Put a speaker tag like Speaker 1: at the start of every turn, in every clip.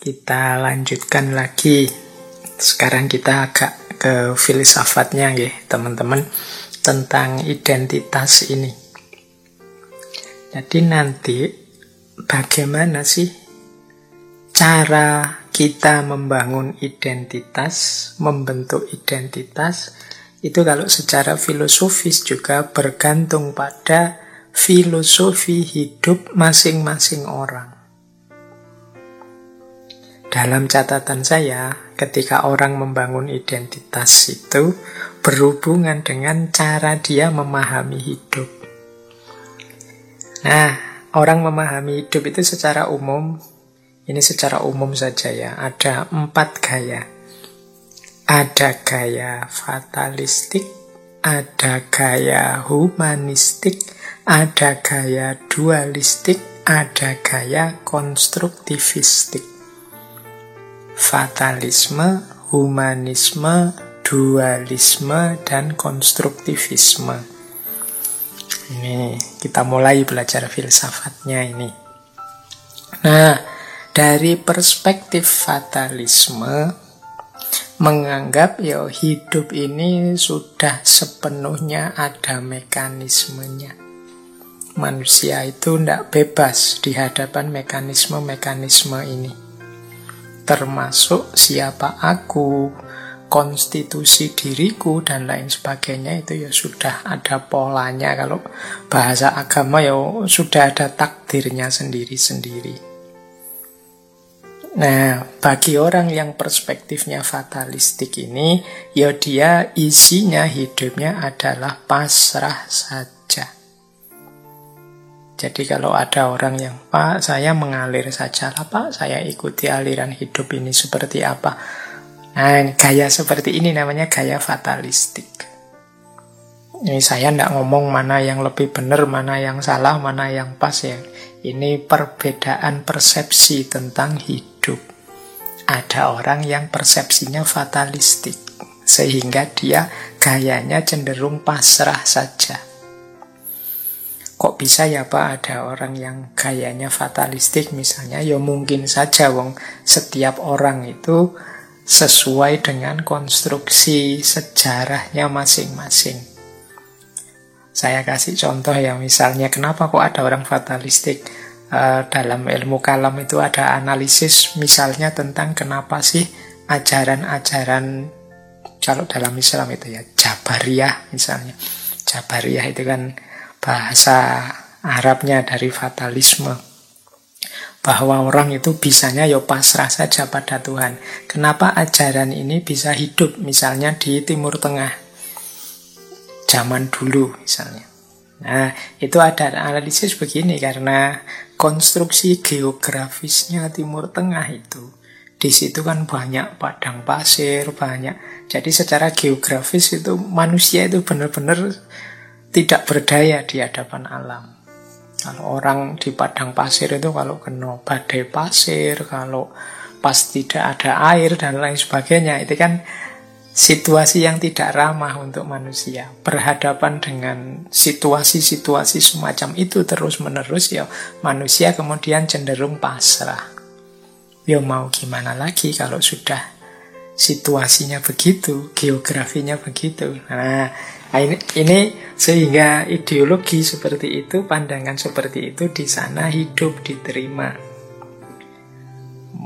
Speaker 1: Kita lanjutkan lagi. Sekarang kita agak ke filsafatnya ya, teman-teman, tentang identitas ini. Jadi nanti bagaimana sih cara kita membangun identitas, membentuk identitas, itu kalau secara filosofis juga bergantung pada filosofi hidup masing-masing orang. Dalam catatan saya, ketika orang membangun identitas itu berhubungan dengan cara dia memahami hidup. Nah, orang memahami hidup itu secara umum, ini secara umum saja ya, ada empat gaya. Ada gaya fatalistik, ada gaya humanistik, ada gaya dualistik, ada gaya konstruktivistik fatalisme, humanisme, dualisme, dan konstruktivisme. Ini kita mulai belajar filsafatnya ini. Nah, dari perspektif fatalisme, menganggap ya hidup ini sudah sepenuhnya ada mekanismenya. Manusia itu tidak bebas di hadapan mekanisme-mekanisme ini termasuk siapa aku, konstitusi diriku dan lain sebagainya itu ya sudah ada polanya kalau bahasa agama ya sudah ada takdirnya sendiri-sendiri. Nah, bagi orang yang perspektifnya fatalistik ini, ya dia isinya hidupnya adalah pasrah saja. Jadi kalau ada orang yang, Pak, saya mengalir saja lah Pak, saya ikuti aliran hidup ini seperti apa. Nah, gaya seperti ini namanya gaya fatalistik. Ini saya tidak ngomong mana yang lebih benar, mana yang salah, mana yang pas ya. Ini perbedaan persepsi tentang hidup. Ada orang yang persepsinya fatalistik, sehingga dia gayanya cenderung pasrah saja. Kok bisa ya Pak ada orang yang gayanya fatalistik misalnya? Ya mungkin saja wong setiap orang itu sesuai dengan konstruksi sejarahnya masing-masing. Saya kasih contoh ya misalnya kenapa kok ada orang fatalistik? Uh, dalam ilmu kalam itu ada analisis misalnya tentang kenapa sih ajaran-ajaran kalau dalam Islam itu ya Jabariyah misalnya. Jabariyah itu kan bahasa Arabnya dari fatalisme bahwa orang itu bisanya ya pasrah saja pada Tuhan. Kenapa ajaran ini bisa hidup misalnya di Timur Tengah zaman dulu misalnya. Nah, itu ada analisis begini karena konstruksi geografisnya Timur Tengah itu di situ kan banyak padang pasir, banyak. Jadi secara geografis itu manusia itu benar-benar tidak berdaya di hadapan alam. Kalau orang di padang pasir itu kalau kena badai pasir, kalau pas tidak ada air dan lain sebagainya, itu kan situasi yang tidak ramah untuk manusia. Berhadapan dengan situasi-situasi semacam itu terus-menerus ya manusia kemudian cenderung pasrah. Ya mau gimana lagi kalau sudah situasinya begitu, geografinya begitu. Nah, Nah, ini, ini sehingga ideologi seperti itu, pandangan seperti itu di sana hidup diterima.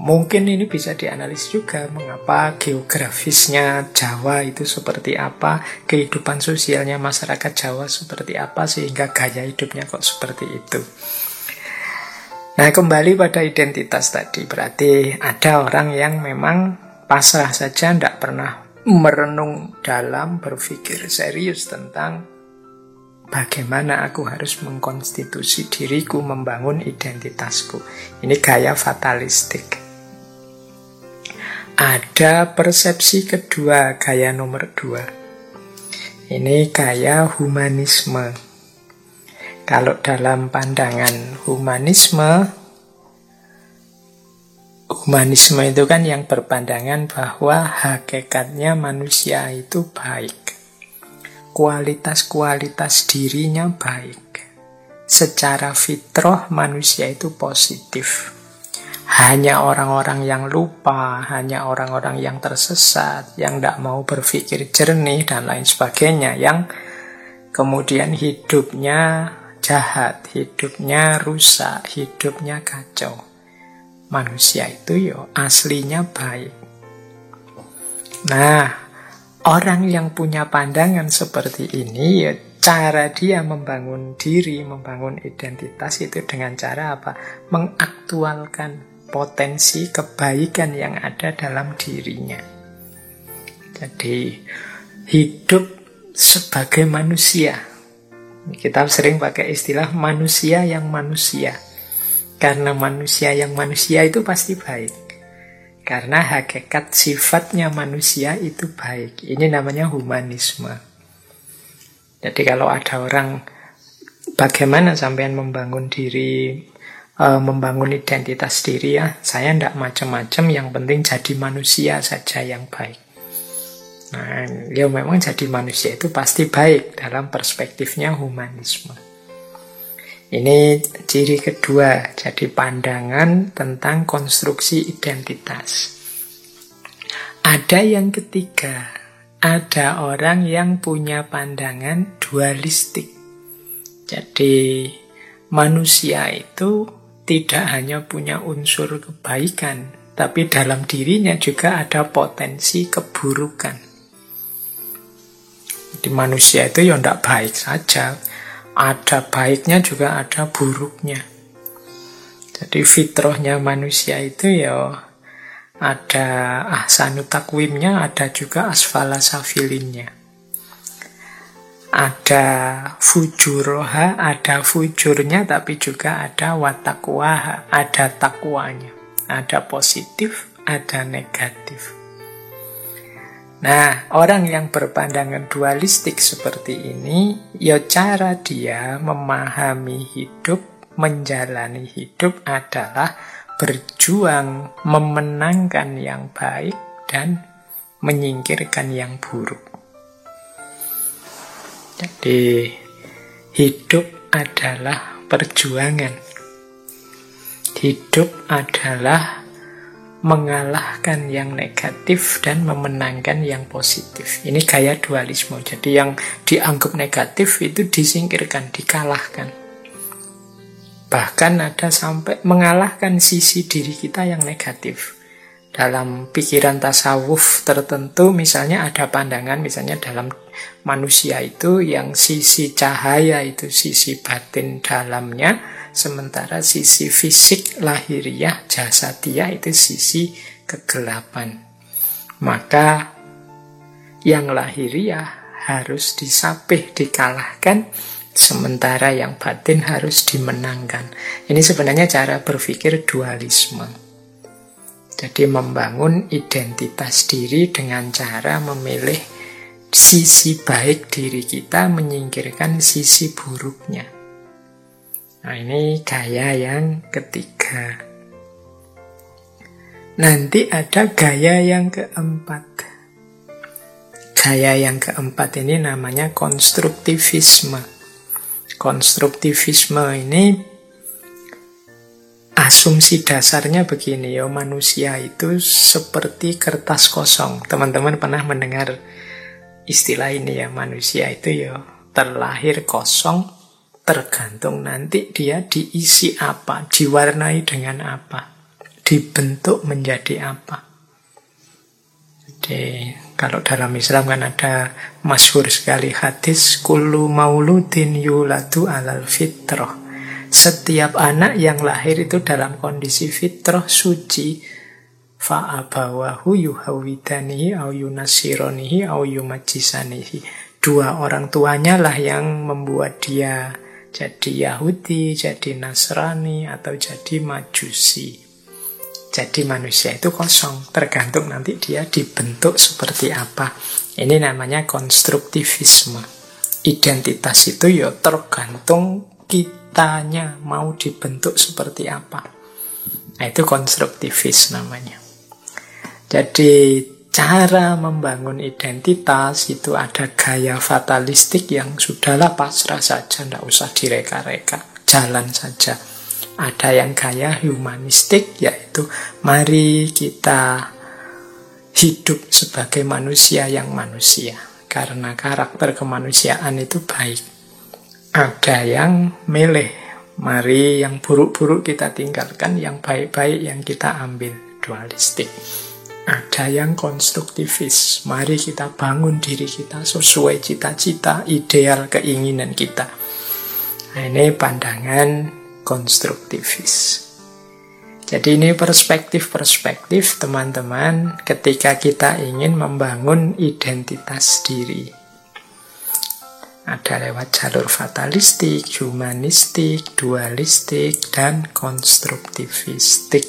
Speaker 1: Mungkin ini bisa dianalisis juga mengapa geografisnya Jawa itu seperti apa, kehidupan sosialnya masyarakat Jawa seperti apa, sehingga gaya hidupnya kok seperti itu. Nah kembali pada identitas tadi, berarti ada orang yang memang pasrah saja, tidak pernah merenung dalam, berpikir serius tentang bagaimana aku harus mengkonstitusi diriku, membangun identitasku. Ini gaya fatalistik. Ada persepsi kedua, gaya nomor dua. Ini gaya humanisme. Kalau dalam pandangan humanisme, Humanisme itu kan yang berpandangan bahwa hakikatnya manusia itu baik. Kualitas-kualitas dirinya baik. Secara fitrah manusia itu positif. hanya orang-orang yang lupa, hanya orang-orang yang tersesat, yang tidak mau berpikir jernih dan lain sebagainya, yang kemudian hidupnya jahat, hidupnya rusak, hidupnya kacau. Manusia itu yo aslinya baik. Nah, orang yang punya pandangan seperti ini ya cara dia membangun diri, membangun identitas itu dengan cara apa? Mengaktualkan potensi kebaikan yang ada dalam dirinya. Jadi hidup sebagai manusia. Kita sering pakai istilah manusia yang manusia. Karena manusia yang manusia itu pasti baik. Karena hakikat sifatnya manusia itu baik. Ini namanya humanisme. Jadi kalau ada orang bagaimana sampean membangun diri, e, membangun identitas diri ya, saya tidak macam-macam, yang penting jadi manusia saja yang baik. Nah, ya memang jadi manusia itu pasti baik dalam perspektifnya humanisme. Ini ciri kedua, jadi pandangan tentang konstruksi identitas. Ada yang ketiga, ada orang yang punya pandangan dualistik. Jadi manusia itu tidak hanya punya unsur kebaikan, tapi dalam dirinya juga ada potensi keburukan. Jadi manusia itu ya tidak baik saja, ada baiknya juga ada buruknya. Jadi fitrahnya manusia itu ya ada ahsanu takwimnya, ada juga asfala safilinnya. Ada fujuroha, ada fujurnya, tapi juga ada watakwaha, ada takwanya. Ada positif, ada negatif. Nah, orang yang berpandangan dualistik seperti ini, ya cara dia memahami hidup, menjalani hidup adalah berjuang memenangkan yang baik dan menyingkirkan yang buruk. Jadi, hidup adalah perjuangan. Hidup adalah mengalahkan yang negatif dan memenangkan yang positif. Ini gaya dualisme. Jadi yang dianggap negatif itu disingkirkan, dikalahkan. Bahkan ada sampai mengalahkan sisi diri kita yang negatif. Dalam pikiran tasawuf tertentu misalnya ada pandangan misalnya dalam manusia itu yang sisi cahaya itu sisi batin dalamnya sementara sisi fisik lahiriah jasadiah itu sisi kegelapan. Maka yang lahiriah harus disapih, dikalahkan Sementara yang batin harus dimenangkan. Ini sebenarnya cara berpikir dualisme. Jadi membangun identitas diri dengan cara memilih sisi baik diri kita menyingkirkan sisi buruknya. Nah ini gaya yang ketiga. Nanti ada gaya yang keempat. Gaya yang keempat ini namanya konstruktivisme. Konstruktivisme ini asumsi dasarnya begini ya manusia itu seperti kertas kosong. Teman-teman pernah mendengar istilah ini ya manusia itu ya terlahir kosong tergantung nanti dia diisi apa, diwarnai dengan apa, dibentuk menjadi apa. Jadi kalau dalam Islam kan ada masyhur sekali hadis kullu mauludin yuladu alal fitrah. Setiap anak yang lahir itu dalam kondisi fitrah suci fa'abawahu yuhawidanihi au yunasironihi. Dua orang tuanya lah yang membuat dia jadi Yahudi, jadi Nasrani, atau jadi Majusi. Jadi manusia itu kosong, tergantung nanti dia dibentuk seperti apa. Ini namanya konstruktivisme. Identitas itu ya tergantung kitanya mau dibentuk seperti apa. Nah, itu konstruktivis namanya. Jadi cara membangun identitas itu ada gaya fatalistik yang sudahlah pasrah saja, tidak usah direka-reka, jalan saja. Ada yang gaya humanistik, yaitu mari kita hidup sebagai manusia yang manusia. Karena karakter kemanusiaan itu baik. Ada yang meleh, mari yang buruk-buruk kita tinggalkan, yang baik-baik yang kita ambil, dualistik. Ada yang konstruktivis. Mari kita bangun diri kita sesuai cita-cita, ideal, keinginan kita. Nah, ini pandangan konstruktivis. Jadi ini perspektif-perspektif teman-teman ketika kita ingin membangun identitas diri. Ada lewat jalur fatalistik, humanistik, dualistik, dan konstruktivistik.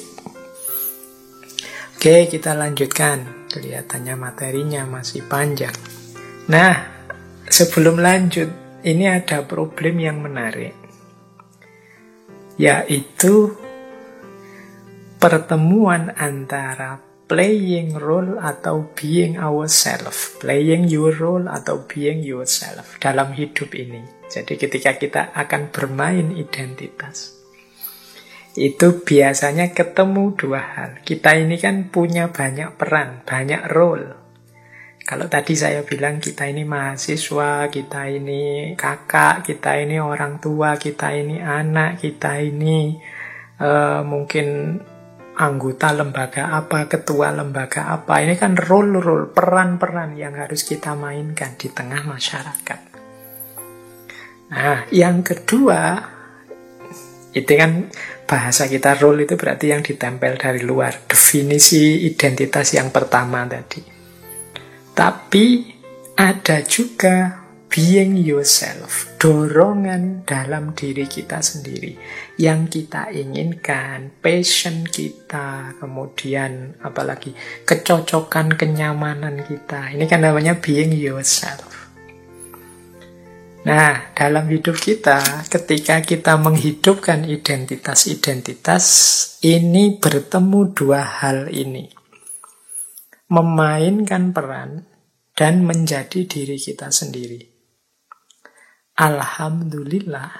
Speaker 1: Oke, kita lanjutkan. Kelihatannya materinya masih panjang. Nah, sebelum lanjut, ini ada problem yang menarik. Yaitu pertemuan antara playing role atau being ourselves, playing your role atau being yourself dalam hidup ini. Jadi ketika kita akan bermain identitas, itu biasanya ketemu dua hal. Kita ini kan punya banyak peran, banyak role. Kalau tadi saya bilang kita ini mahasiswa, kita ini kakak, kita ini orang tua, kita ini anak, kita ini uh, mungkin anggota lembaga apa, ketua lembaga apa. Ini kan role-role, peran-peran yang harus kita mainkan di tengah masyarakat. Nah, yang kedua, itu kan bahasa kita role itu berarti yang ditempel dari luar. Definisi identitas yang pertama tadi. Tapi ada juga being yourself, dorongan dalam diri kita sendiri yang kita inginkan, passion kita, kemudian apalagi kecocokan, kenyamanan kita. Ini kan namanya being yourself. Nah, dalam hidup kita, ketika kita menghidupkan identitas-identitas, ini bertemu dua hal ini. Memainkan peran dan menjadi diri kita sendiri. Alhamdulillah,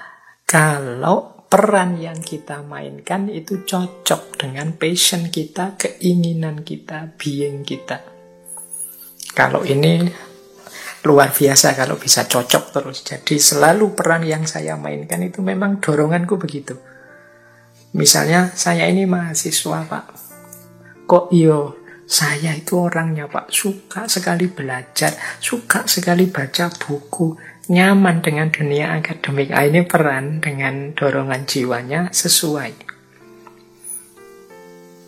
Speaker 1: kalau peran yang kita mainkan itu cocok dengan passion kita, keinginan kita, being kita. Kalau ini luar biasa kalau bisa cocok terus. Jadi selalu peran yang saya mainkan itu memang doronganku begitu. Misalnya saya ini mahasiswa pak, kok iyo saya itu orangnya pak suka sekali belajar, suka sekali baca buku, nyaman dengan dunia akademik. Ah, ini peran dengan dorongan jiwanya sesuai.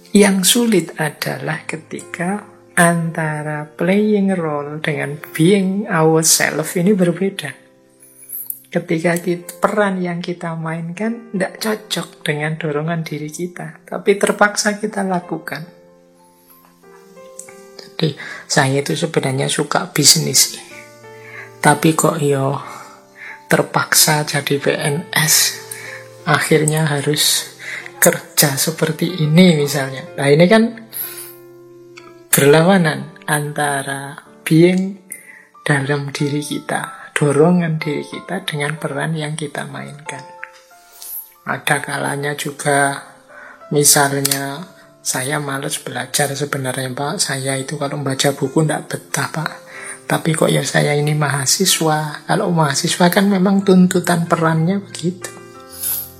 Speaker 1: Yang sulit adalah ketika antara playing role dengan being ourselves ini berbeda. Ketika kita, peran yang kita mainkan tidak cocok dengan dorongan diri kita, tapi terpaksa kita lakukan. Jadi saya itu sebenarnya suka bisnis, tapi kok yo terpaksa jadi PNS, akhirnya harus kerja seperti ini misalnya. Nah ini kan berlawanan antara being dalam diri kita, dorongan diri kita dengan peran yang kita mainkan. Ada kalanya juga misalnya saya males belajar sebenarnya Pak, saya itu kalau membaca buku tidak betah Pak. Tapi kok ya saya ini mahasiswa, kalau mahasiswa kan memang tuntutan perannya begitu.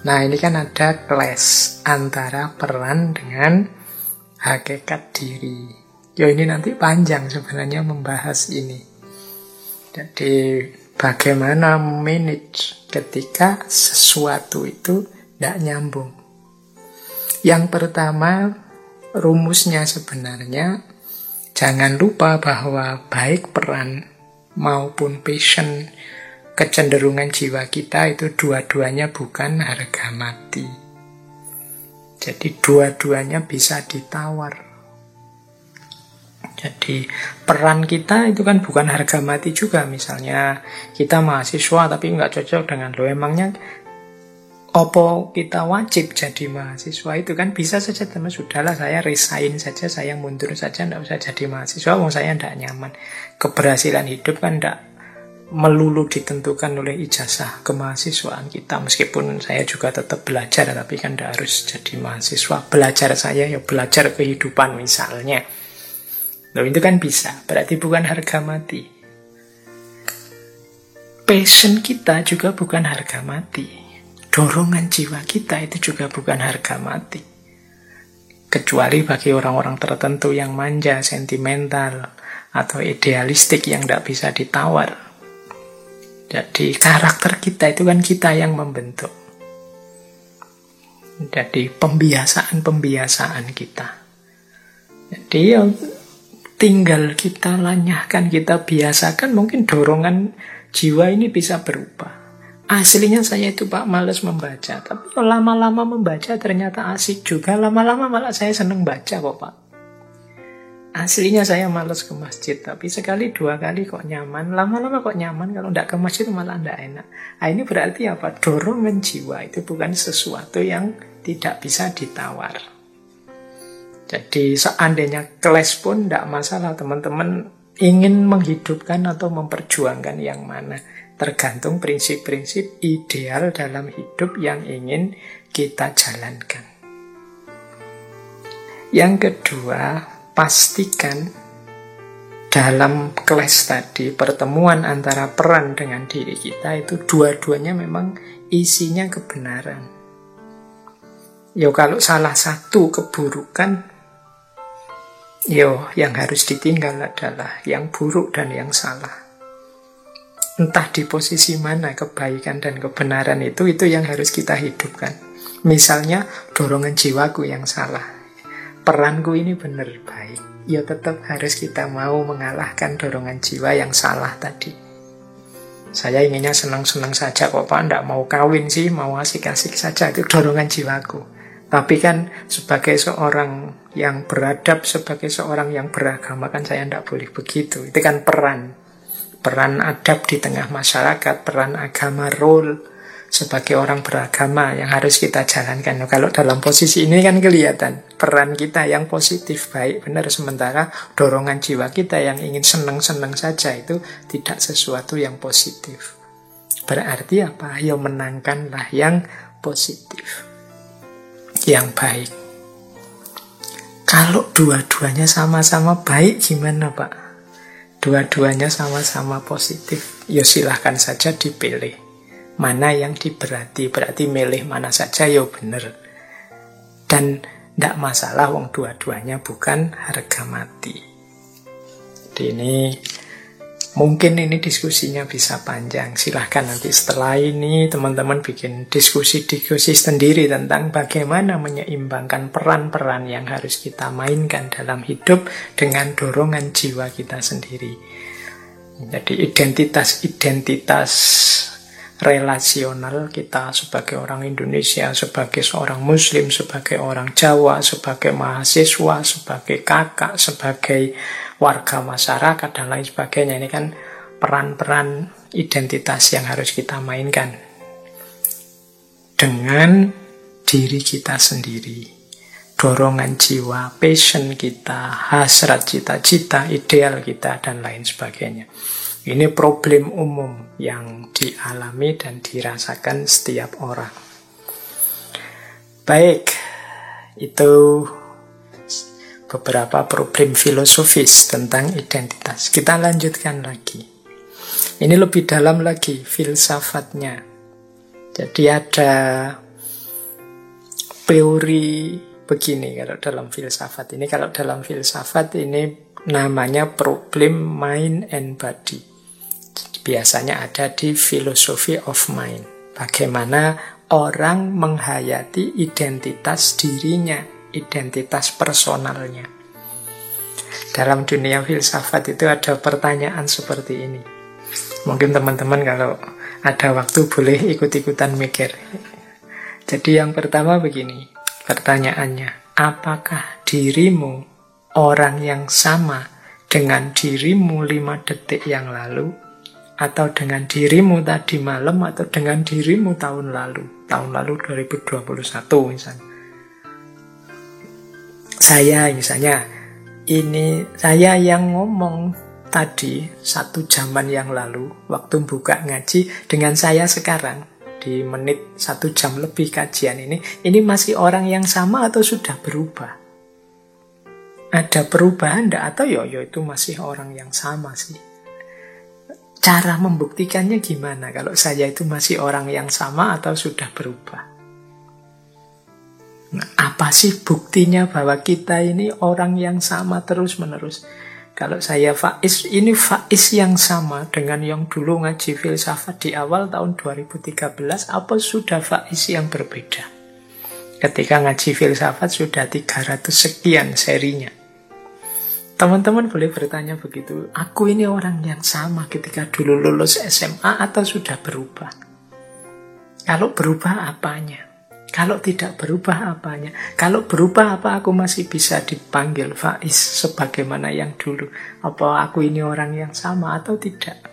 Speaker 1: Nah ini kan ada clash antara peran dengan hakikat diri. Ya ini nanti panjang sebenarnya membahas ini. Jadi bagaimana manage ketika sesuatu itu tidak nyambung. Yang pertama rumusnya sebenarnya jangan lupa bahwa baik peran maupun passion kecenderungan jiwa kita itu dua-duanya bukan harga mati. Jadi dua-duanya bisa ditawar. Jadi peran kita itu kan bukan harga mati juga. Misalnya kita mahasiswa tapi nggak cocok dengan lo. Emangnya opo kita wajib jadi mahasiswa itu kan bisa saja teman. Sudahlah saya resign saja saya mundur saja nggak usah jadi mahasiswa. Wong saya tidak nyaman. Keberhasilan hidup kan tidak melulu ditentukan oleh ijazah kemahasiswaan kita. Meskipun saya juga tetap belajar tapi kan tidak harus jadi mahasiswa. Belajar saya ya belajar kehidupan misalnya. Loh itu kan bisa. Berarti bukan harga mati. Passion kita juga bukan harga mati dorongan jiwa kita itu juga bukan harga mati kecuali bagi orang-orang tertentu yang manja, sentimental, atau idealistik yang tidak bisa ditawar. Jadi karakter kita itu kan kita yang membentuk. Jadi pembiasaan-pembiasaan kita. Jadi ya, tinggal kita lanyahkan, kita biasakan mungkin dorongan jiwa ini bisa berubah. Aslinya saya itu Pak males membaca, tapi lama-lama membaca ternyata asik juga. Lama-lama malah saya seneng baca kok Pak. Aslinya saya males ke masjid, tapi sekali dua kali kok nyaman, lama-lama kok nyaman, kalau tidak ke masjid malah tidak enak. Nah, ini berarti apa? Dorongan jiwa itu bukan sesuatu yang tidak bisa ditawar. Jadi seandainya kelas pun tidak masalah, teman-teman ingin menghidupkan atau memperjuangkan yang mana. Tergantung prinsip-prinsip ideal dalam hidup yang ingin kita jalankan. Yang kedua, pastikan dalam kelas tadi pertemuan antara peran dengan diri kita itu dua-duanya memang isinya kebenaran. Yo kalau salah satu keburukan, yo yang harus ditinggal adalah yang buruk dan yang salah. Entah di posisi mana kebaikan dan kebenaran itu, itu yang harus kita hidupkan. Misalnya dorongan jiwaku yang salah peranku ini benar baik, ya tetap harus kita mau mengalahkan dorongan jiwa yang salah tadi. Saya inginnya senang-senang saja kok Pak, tidak mau kawin sih, mau asik-asik saja, itu dorongan jiwaku. Tapi kan sebagai seorang yang beradab, sebagai seorang yang beragama kan saya tidak boleh begitu. Itu kan peran. Peran adab di tengah masyarakat, peran agama, role sebagai orang beragama yang harus kita jalankan. Kalau dalam posisi ini kan kelihatan peran kita yang positif baik benar sementara dorongan jiwa kita yang ingin senang-senang saja itu tidak sesuatu yang positif. Berarti apa? Ya menangkanlah yang positif. Yang baik. Kalau dua-duanya sama-sama baik gimana Pak? Dua-duanya sama-sama positif. Ya silahkan saja dipilih. Mana yang diberati? Berarti milih mana saja ya bener. Dan tidak masalah wong dua-duanya bukan harga mati. Jadi ini mungkin ini diskusinya bisa panjang. Silahkan nanti setelah ini teman-teman bikin diskusi-diskusi sendiri tentang bagaimana menyeimbangkan peran-peran yang harus kita mainkan dalam hidup dengan dorongan jiwa kita sendiri. Jadi identitas-identitas relasional kita sebagai orang Indonesia, sebagai seorang Muslim, sebagai orang Jawa, sebagai mahasiswa, sebagai kakak, sebagai warga masyarakat, dan lain sebagainya. Ini kan peran-peran identitas yang harus kita mainkan dengan diri kita sendiri. Dorongan jiwa, passion kita, hasrat cita-cita, ideal kita, dan lain sebagainya. Ini problem umum yang dialami dan dirasakan setiap orang. Baik, itu beberapa problem filosofis tentang identitas. Kita lanjutkan lagi. Ini lebih dalam lagi filsafatnya. Jadi ada teori begini kalau dalam filsafat ini. Kalau dalam filsafat ini namanya problem mind and body biasanya ada di filosofi of mind. Bagaimana orang menghayati identitas dirinya, identitas personalnya. Dalam dunia filsafat itu ada pertanyaan seperti ini. Mungkin teman-teman kalau ada waktu boleh ikut-ikutan mikir. Jadi yang pertama begini, pertanyaannya, apakah dirimu orang yang sama dengan dirimu lima detik yang lalu? atau dengan dirimu tadi malam atau dengan dirimu tahun lalu tahun lalu 2021 misalnya saya misalnya ini saya yang ngomong tadi, satu jaman yang lalu, waktu buka ngaji, dengan saya sekarang, di menit satu jam lebih kajian ini, ini masih orang yang sama atau sudah berubah? Ada perubahan enggak? Atau yo, yo itu masih orang yang sama sih? Cara membuktikannya gimana kalau saya itu masih orang yang sama atau sudah berubah? Nah, apa sih buktinya bahwa kita ini orang yang sama terus-menerus? Kalau saya Faiz, ini Faiz yang sama dengan yang dulu ngaji filsafat di awal tahun 2013, apa sudah Faiz yang berbeda? Ketika ngaji filsafat sudah 300 sekian serinya. Teman-teman boleh bertanya begitu, aku ini orang yang sama ketika dulu lulus SMA atau sudah berubah? Kalau berubah apanya? Kalau tidak berubah apanya? Kalau berubah apa aku masih bisa dipanggil Faiz sebagaimana yang dulu? Apa aku ini orang yang sama atau tidak?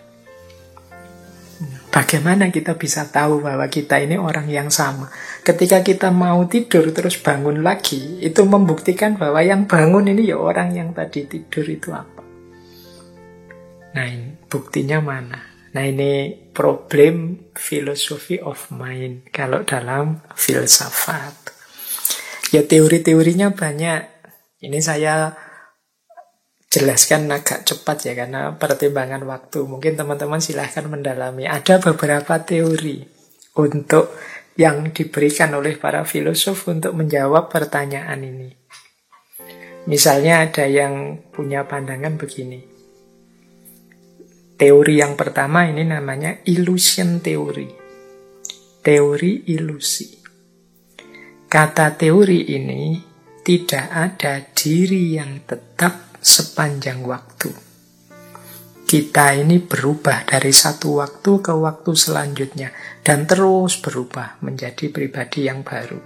Speaker 1: Bagaimana kita bisa tahu bahwa kita ini orang yang sama? Ketika kita mau tidur terus bangun lagi, itu membuktikan bahwa yang bangun ini ya orang yang tadi tidur itu apa. Nah, ini buktinya mana? Nah, ini problem philosophy of mind kalau dalam filsafat. Ya teori-teorinya banyak. Ini saya jelaskan agak cepat ya karena pertimbangan waktu. Mungkin teman-teman silahkan mendalami. Ada beberapa teori untuk yang diberikan oleh para filosof untuk menjawab pertanyaan ini. Misalnya ada yang punya pandangan begini. Teori yang pertama ini namanya illusion theory. Teori ilusi. Kata teori ini tidak ada diri yang tetap sepanjang waktu kita ini berubah dari satu waktu ke waktu selanjutnya dan terus berubah menjadi pribadi yang baru.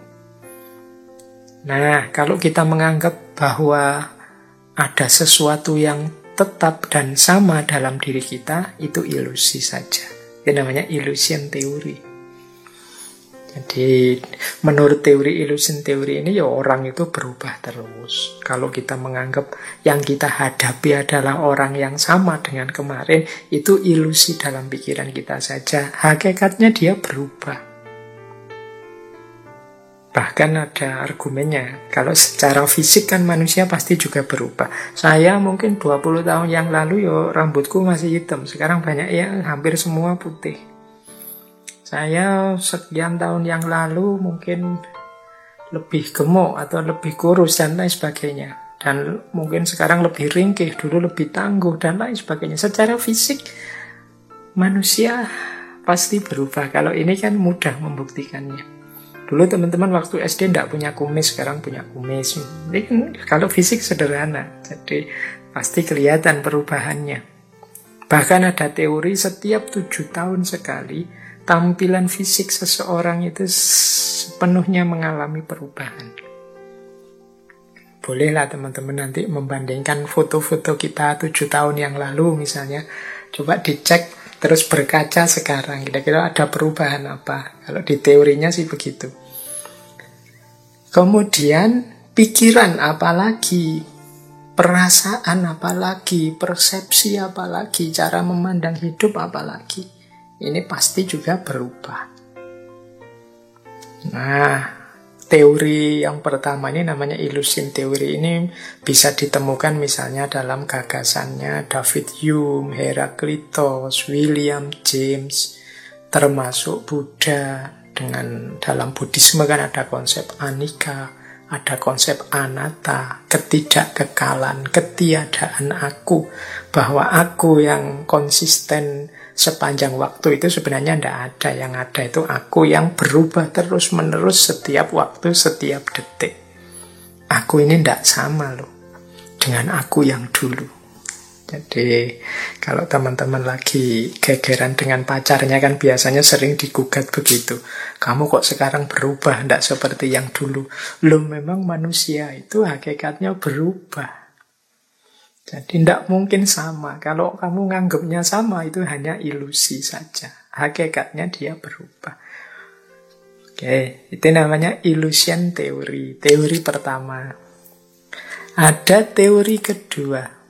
Speaker 1: Nah, kalau kita menganggap bahwa ada sesuatu yang tetap dan sama dalam diri kita, itu ilusi saja. Itu namanya illusion theory. Jadi menurut teori illusion teori ini ya orang itu berubah terus. Kalau kita menganggap yang kita hadapi adalah orang yang sama dengan kemarin, itu ilusi dalam pikiran kita saja. Hakikatnya dia berubah. Bahkan ada argumennya, kalau secara fisik kan manusia pasti juga berubah. Saya mungkin 20 tahun yang lalu ya rambutku masih hitam, sekarang banyak ya hampir semua putih. Saya sekian tahun yang lalu mungkin lebih gemuk atau lebih kurus dan lain sebagainya. Dan mungkin sekarang lebih ringkih, dulu lebih tangguh dan lain sebagainya. Secara fisik manusia pasti berubah. Kalau ini kan mudah membuktikannya. Dulu teman-teman waktu SD tidak punya kumis, sekarang punya kumis. Kan kalau fisik sederhana, jadi pasti kelihatan perubahannya. Bahkan ada teori setiap tujuh tahun sekali tampilan fisik seseorang itu sepenuhnya mengalami perubahan. Bolehlah teman-teman nanti membandingkan foto-foto kita tujuh tahun yang lalu misalnya. Coba dicek terus berkaca sekarang. Kira-kira ada perubahan apa? Kalau di teorinya sih begitu. Kemudian pikiran apalagi, perasaan apalagi, persepsi apalagi, cara memandang hidup apalagi ini pasti juga berubah. Nah, teori yang pertama ini namanya illusion teori ini bisa ditemukan misalnya dalam gagasannya David Hume, Heraclitus, William James, termasuk Buddha. Dengan dalam Buddhisme kan ada konsep anika, ada konsep anatta, ketidakkekalan, ketiadaan aku, bahwa aku yang konsisten sepanjang waktu itu sebenarnya tidak ada. Yang ada itu aku yang berubah terus-menerus setiap waktu, setiap detik. Aku ini tidak sama loh dengan aku yang dulu. Jadi kalau teman-teman lagi gegeran dengan pacarnya kan biasanya sering digugat begitu. Kamu kok sekarang berubah, tidak seperti yang dulu. Lo memang manusia itu hakikatnya berubah. Jadi tidak mungkin sama. Kalau kamu nganggapnya sama itu hanya ilusi saja. Hakikatnya dia berubah. Oke, itu namanya illusion teori. Teori pertama. Ada teori kedua.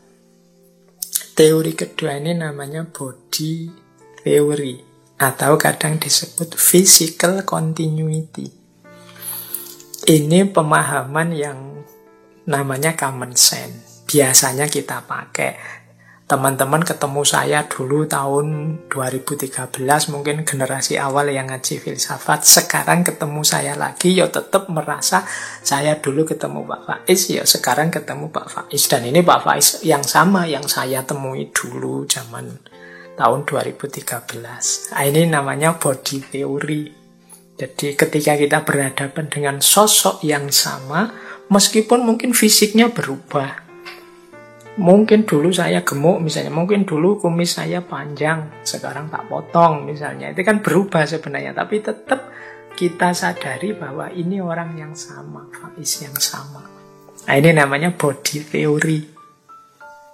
Speaker 1: Teori kedua ini namanya body theory atau kadang disebut physical continuity. Ini pemahaman yang namanya common sense. Biasanya kita pakai teman-teman ketemu saya dulu tahun 2013 mungkin generasi awal yang ngaji filsafat. Sekarang ketemu saya lagi ya tetap merasa saya dulu ketemu Pak Faiz ya sekarang ketemu Pak Faiz. Dan ini Pak Faiz yang sama yang saya temui dulu zaman tahun 2013 nah, ini namanya body theory. Jadi ketika kita berhadapan dengan sosok yang sama meskipun mungkin fisiknya berubah Mungkin dulu saya gemuk misalnya, mungkin dulu kumis saya panjang, sekarang tak potong misalnya. Itu kan berubah sebenarnya, tapi tetap kita sadari bahwa ini orang yang sama, Faiz yang sama. Nah, ini namanya body theory.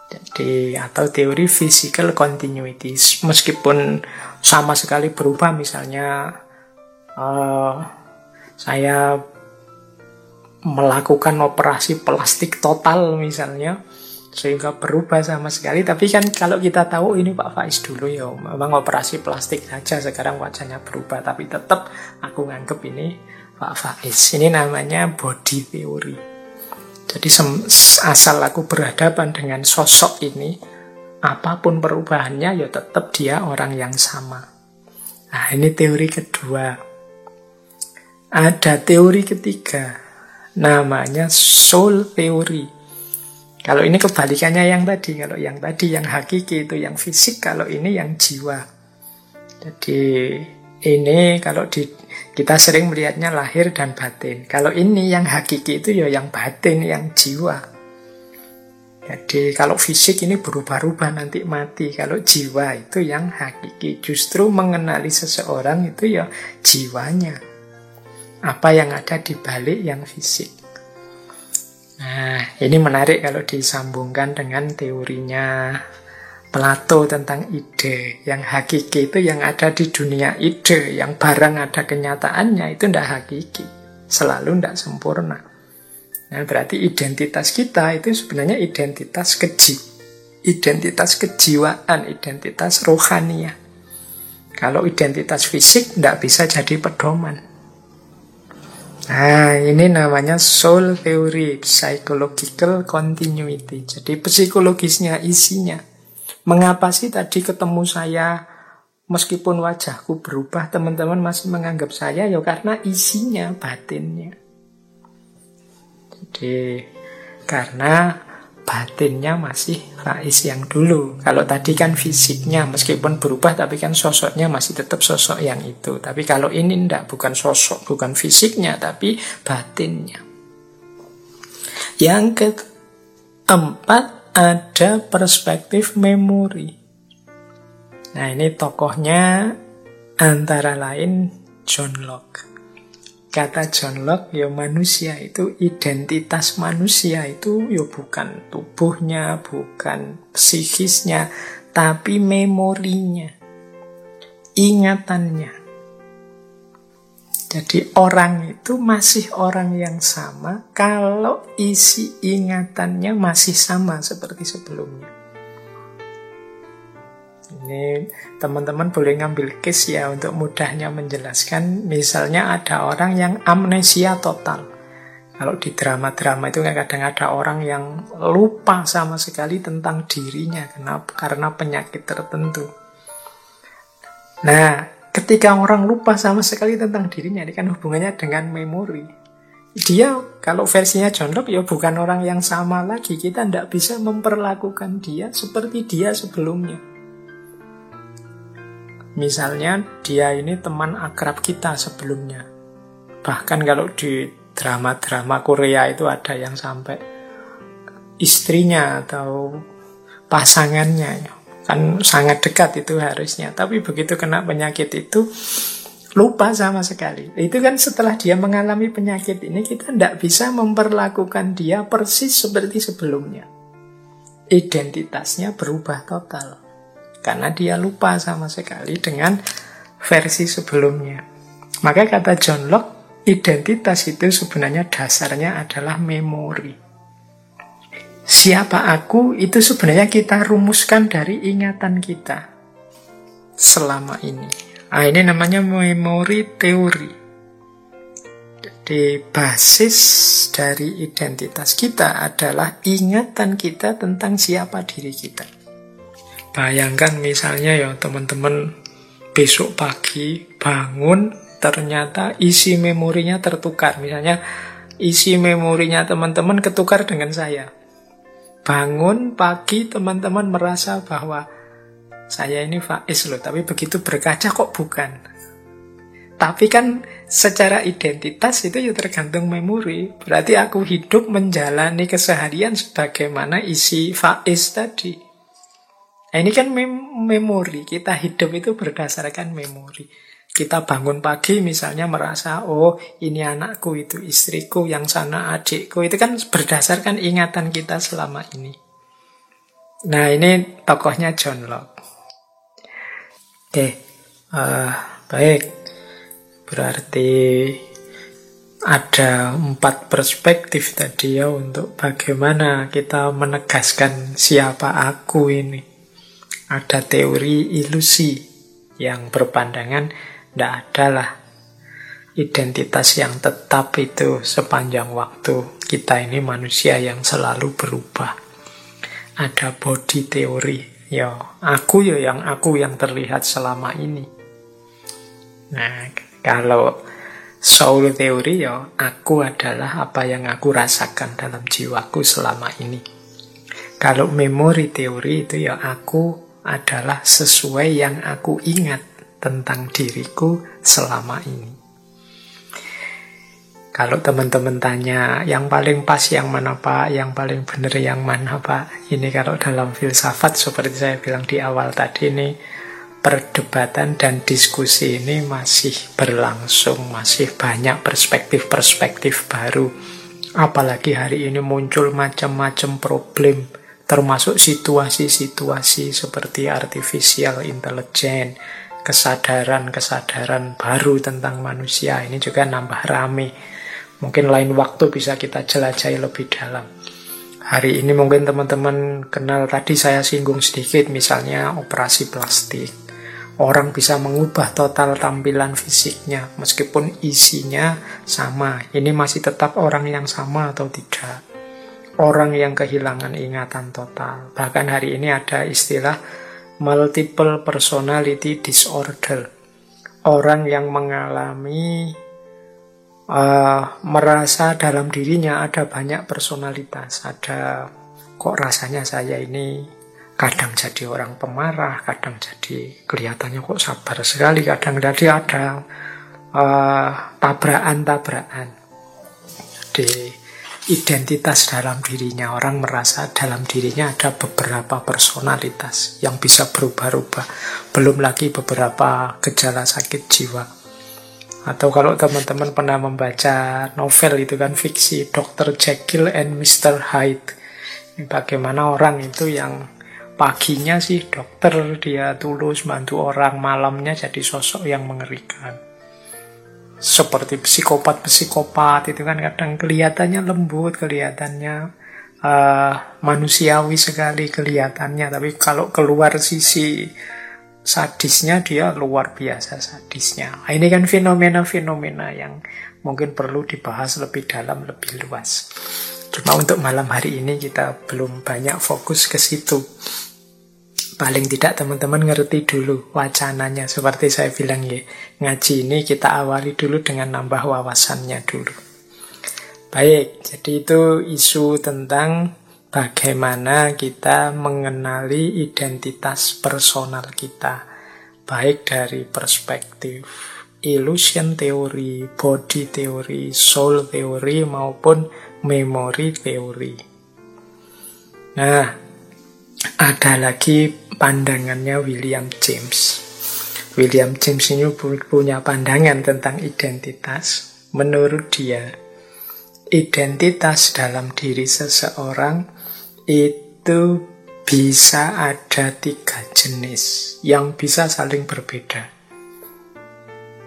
Speaker 1: Jadi atau teori physical continuity. Meskipun sama sekali berubah misalnya uh, saya melakukan operasi plastik total misalnya sehingga berubah sama sekali. Tapi kan kalau kita tahu ini Pak Faiz dulu ya, memang operasi plastik saja sekarang wajahnya berubah, tapi tetap aku nganggep ini Pak Faiz. Ini namanya body theory. Jadi asal aku berhadapan dengan sosok ini, apa pun perubahannya ya tetap dia orang yang sama. Nah, ini teori kedua. Ada teori ketiga, namanya soul theory. Kalau ini kebalikannya yang tadi, kalau yang tadi yang hakiki itu yang fisik, kalau ini yang jiwa. Jadi ini kalau di kita sering melihatnya lahir dan batin. Kalau ini yang hakiki itu ya yang batin, yang jiwa. Jadi kalau fisik ini berubah-ubah nanti mati. Kalau jiwa itu yang hakiki. Justru mengenali seseorang itu ya jiwanya. Apa yang ada di balik yang fisik. Nah, ini menarik kalau disambungkan dengan teorinya Plato tentang ide. Yang hakiki itu yang ada di dunia ide, yang barang ada kenyataannya itu tidak hakiki. Selalu tidak sempurna. Nah, berarti identitas kita itu sebenarnya identitas keji. Identitas kejiwaan, identitas rohania. Kalau identitas fisik tidak bisa jadi pedoman. Nah, ini namanya soul theory, psychological continuity. Jadi psikologisnya, isinya. Mengapa sih tadi ketemu saya, meskipun wajahku berubah, teman-teman masih menganggap saya, ya karena isinya, batinnya. Jadi, karena batinnya masih Faiz yang dulu. Kalau tadi kan fisiknya meskipun berubah tapi kan sosoknya masih tetap sosok yang itu. Tapi kalau ini ndak bukan sosok, bukan fisiknya tapi batinnya. Yang keempat ada perspektif memori. Nah ini tokohnya antara lain John Locke. Kata John Locke, ya manusia itu identitas manusia itu ya bukan tubuhnya, bukan psikisnya, tapi memorinya, ingatannya. Jadi orang itu masih orang yang sama kalau isi ingatannya masih sama seperti sebelumnya. Ini teman-teman boleh ngambil case ya untuk mudahnya menjelaskan. Misalnya ada orang yang amnesia total. Kalau di drama-drama itu kadang ada orang yang lupa sama sekali tentang dirinya kenapa? karena penyakit tertentu. Nah, ketika orang lupa sama sekali tentang dirinya, ini kan hubungannya dengan memori. Dia, kalau versinya John Locke, ya bukan orang yang sama lagi. Kita tidak bisa memperlakukan dia seperti dia sebelumnya. Misalnya dia ini teman akrab kita sebelumnya. Bahkan kalau di drama-drama Korea itu ada yang sampai istrinya atau pasangannya kan sangat dekat itu harusnya. Tapi begitu kena penyakit itu lupa sama sekali. Itu kan setelah dia mengalami penyakit ini kita tidak bisa memperlakukan dia persis seperti sebelumnya. Identitasnya berubah total karena dia lupa sama sekali dengan versi sebelumnya. Maka kata John Locke, identitas itu sebenarnya dasarnya adalah memori. siapa aku itu sebenarnya kita rumuskan dari ingatan kita selama ini. Nah, ini namanya memori teori. Jadi basis dari identitas kita adalah ingatan kita tentang siapa diri kita. Bayangkan misalnya ya teman-teman besok pagi bangun ternyata isi memorinya tertukar. Misalnya isi memorinya teman-teman ketukar dengan saya. Bangun pagi teman-teman merasa bahwa saya ini Faiz loh, tapi begitu berkaca kok bukan. Tapi kan secara identitas itu ya tergantung memori. Berarti aku hidup menjalani keseharian sebagaimana isi Faiz tadi. Nah, ini kan mem memori. Kita hidup itu berdasarkan memori. Kita bangun pagi misalnya merasa, oh ini anakku, itu istriku, yang sana adikku. Itu kan berdasarkan ingatan kita selama ini. Nah ini tokohnya John Locke. Oke, uh, baik. Berarti ada empat perspektif tadi ya untuk bagaimana kita menegaskan siapa aku ini. Ada teori ilusi yang berpandangan tidak adalah identitas yang tetap itu sepanjang waktu. Kita ini manusia yang selalu berubah. Ada body teori, ya aku ya yang aku yang terlihat selama ini. Nah, kalau soul theory ya, aku adalah apa yang aku rasakan dalam jiwaku selama ini. Kalau memory teori itu ya aku adalah sesuai yang aku ingat tentang diriku selama ini. Kalau teman-teman tanya yang paling pas yang mana pak, yang paling benar yang mana pak, ini kalau dalam filsafat seperti saya bilang di awal tadi ini perdebatan dan diskusi ini masih berlangsung, masih banyak perspektif-perspektif baru. Apalagi hari ini muncul macam-macam problem, termasuk situasi-situasi seperti artificial intelligence, kesadaran-kesadaran baru tentang manusia. Ini juga nambah rame. Mungkin lain waktu bisa kita jelajahi lebih dalam. Hari ini mungkin teman-teman kenal tadi saya singgung sedikit misalnya operasi plastik orang bisa mengubah total tampilan fisiknya meskipun isinya sama. Ini masih tetap orang yang sama atau tidak? Orang yang kehilangan ingatan total. Bahkan hari ini ada istilah multiple personality disorder. Orang yang mengalami uh, merasa dalam dirinya ada banyak personalitas, ada kok rasanya saya ini kadang jadi orang pemarah, kadang jadi kelihatannya kok sabar sekali, kadang jadi ada uh, tabrakan-tabrakan. Di identitas dalam dirinya orang merasa dalam dirinya ada beberapa personalitas yang bisa berubah-ubah. Belum lagi beberapa gejala sakit jiwa. Atau kalau teman-teman pernah membaca novel itu kan fiksi Dr. Jekyll and Mr. Hyde. Bagaimana orang itu yang paginya sih dokter dia tulus bantu orang malamnya jadi sosok yang mengerikan seperti psikopat-psikopat itu kan kadang kelihatannya lembut kelihatannya uh, manusiawi sekali kelihatannya. Tapi kalau keluar sisi sadisnya dia luar biasa sadisnya. Nah, ini kan fenomena-fenomena yang mungkin perlu dibahas lebih dalam lebih luas. Cuma untuk malam hari ini kita belum banyak fokus ke situ. Paling tidak teman-teman ngerti dulu wacananya seperti saya bilang ya. Ngaji ini kita awali dulu dengan nambah wawasannya dulu. Baik, jadi itu isu tentang bagaimana kita mengenali identitas personal kita. Baik dari perspektif illusion teori, body teori, soul teori maupun memory teori. Nah, ada lagi pandangannya William James. William James ini punya pandangan tentang identitas. Menurut dia, identitas dalam diri seseorang itu bisa ada tiga jenis yang bisa saling berbeda.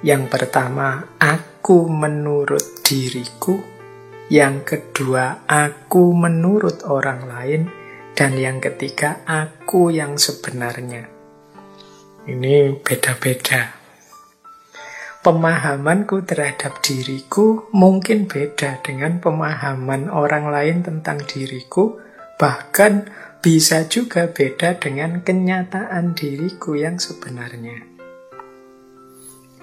Speaker 1: Yang pertama, aku menurut diriku. Yang kedua, aku menurut orang lain. Dan yang ketiga, aku yang sebenarnya. Ini beda-beda. Pemahamanku terhadap diriku mungkin beda dengan pemahaman orang lain tentang diriku, bahkan bisa juga beda dengan kenyataan diriku yang sebenarnya.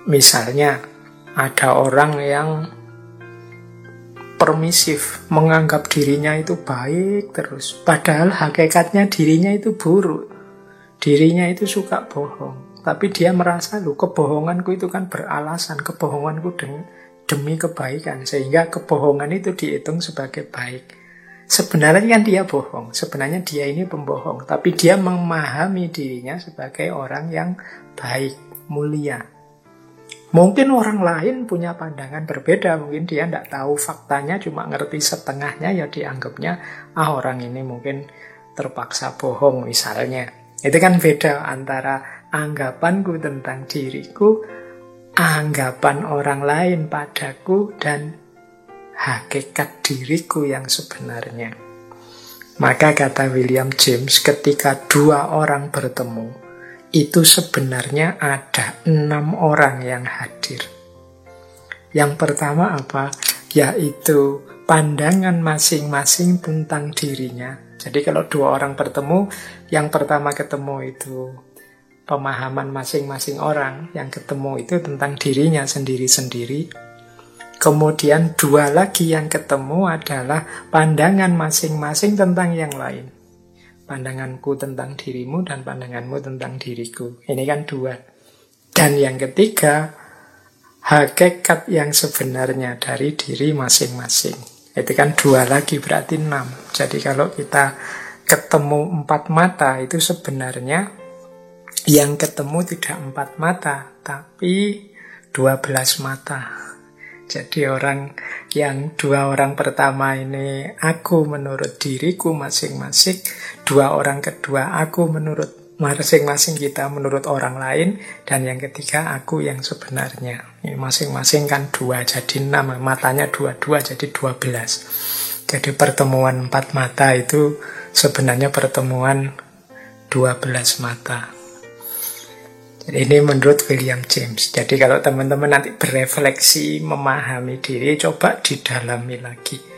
Speaker 1: Misalnya, ada orang yang permisif, menganggap dirinya itu baik terus, padahal hakikatnya dirinya itu buruk. Dirinya itu suka bohong, tapi dia merasa lu kebohonganku itu kan beralasan, kebohonganku demi, demi kebaikan, sehingga kebohongan itu dihitung sebagai baik. Sebenarnya kan dia bohong, sebenarnya dia ini pembohong, tapi dia memahami dirinya sebagai orang yang baik, mulia. Mungkin orang lain punya pandangan berbeda, mungkin dia tidak tahu faktanya, cuma ngerti setengahnya, ya dianggapnya, ah orang ini mungkin terpaksa bohong misalnya. Itu kan beda antara anggapanku tentang diriku, anggapan orang lain padaku, dan hakikat diriku yang sebenarnya. Maka kata William James, ketika dua orang bertemu, itu sebenarnya ada enam orang yang hadir. Yang pertama apa? Yaitu pandangan masing-masing tentang dirinya. Jadi kalau dua orang bertemu, yang pertama ketemu itu pemahaman masing-masing orang, yang ketemu itu tentang dirinya sendiri-sendiri. Kemudian dua lagi yang ketemu adalah pandangan masing-masing tentang yang lain pandanganku tentang dirimu dan pandanganmu tentang diriku. Ini kan dua. Dan yang ketiga, hakikat yang sebenarnya dari diri masing-masing. Itu kan dua lagi berarti enam. Jadi kalau kita ketemu empat mata itu sebenarnya yang ketemu tidak empat mata, tapi dua belas mata. Jadi orang yang dua orang pertama ini aku menurut diriku masing-masing, dua orang kedua aku menurut masing-masing kita menurut orang lain, dan yang ketiga aku yang sebenarnya. Ini masing-masing kan dua, jadi enam, matanya dua-dua jadi dua belas. Jadi pertemuan empat mata itu sebenarnya pertemuan dua belas mata. Ini menurut William James. Jadi kalau teman-teman nanti berefleksi, memahami diri, coba didalami lagi.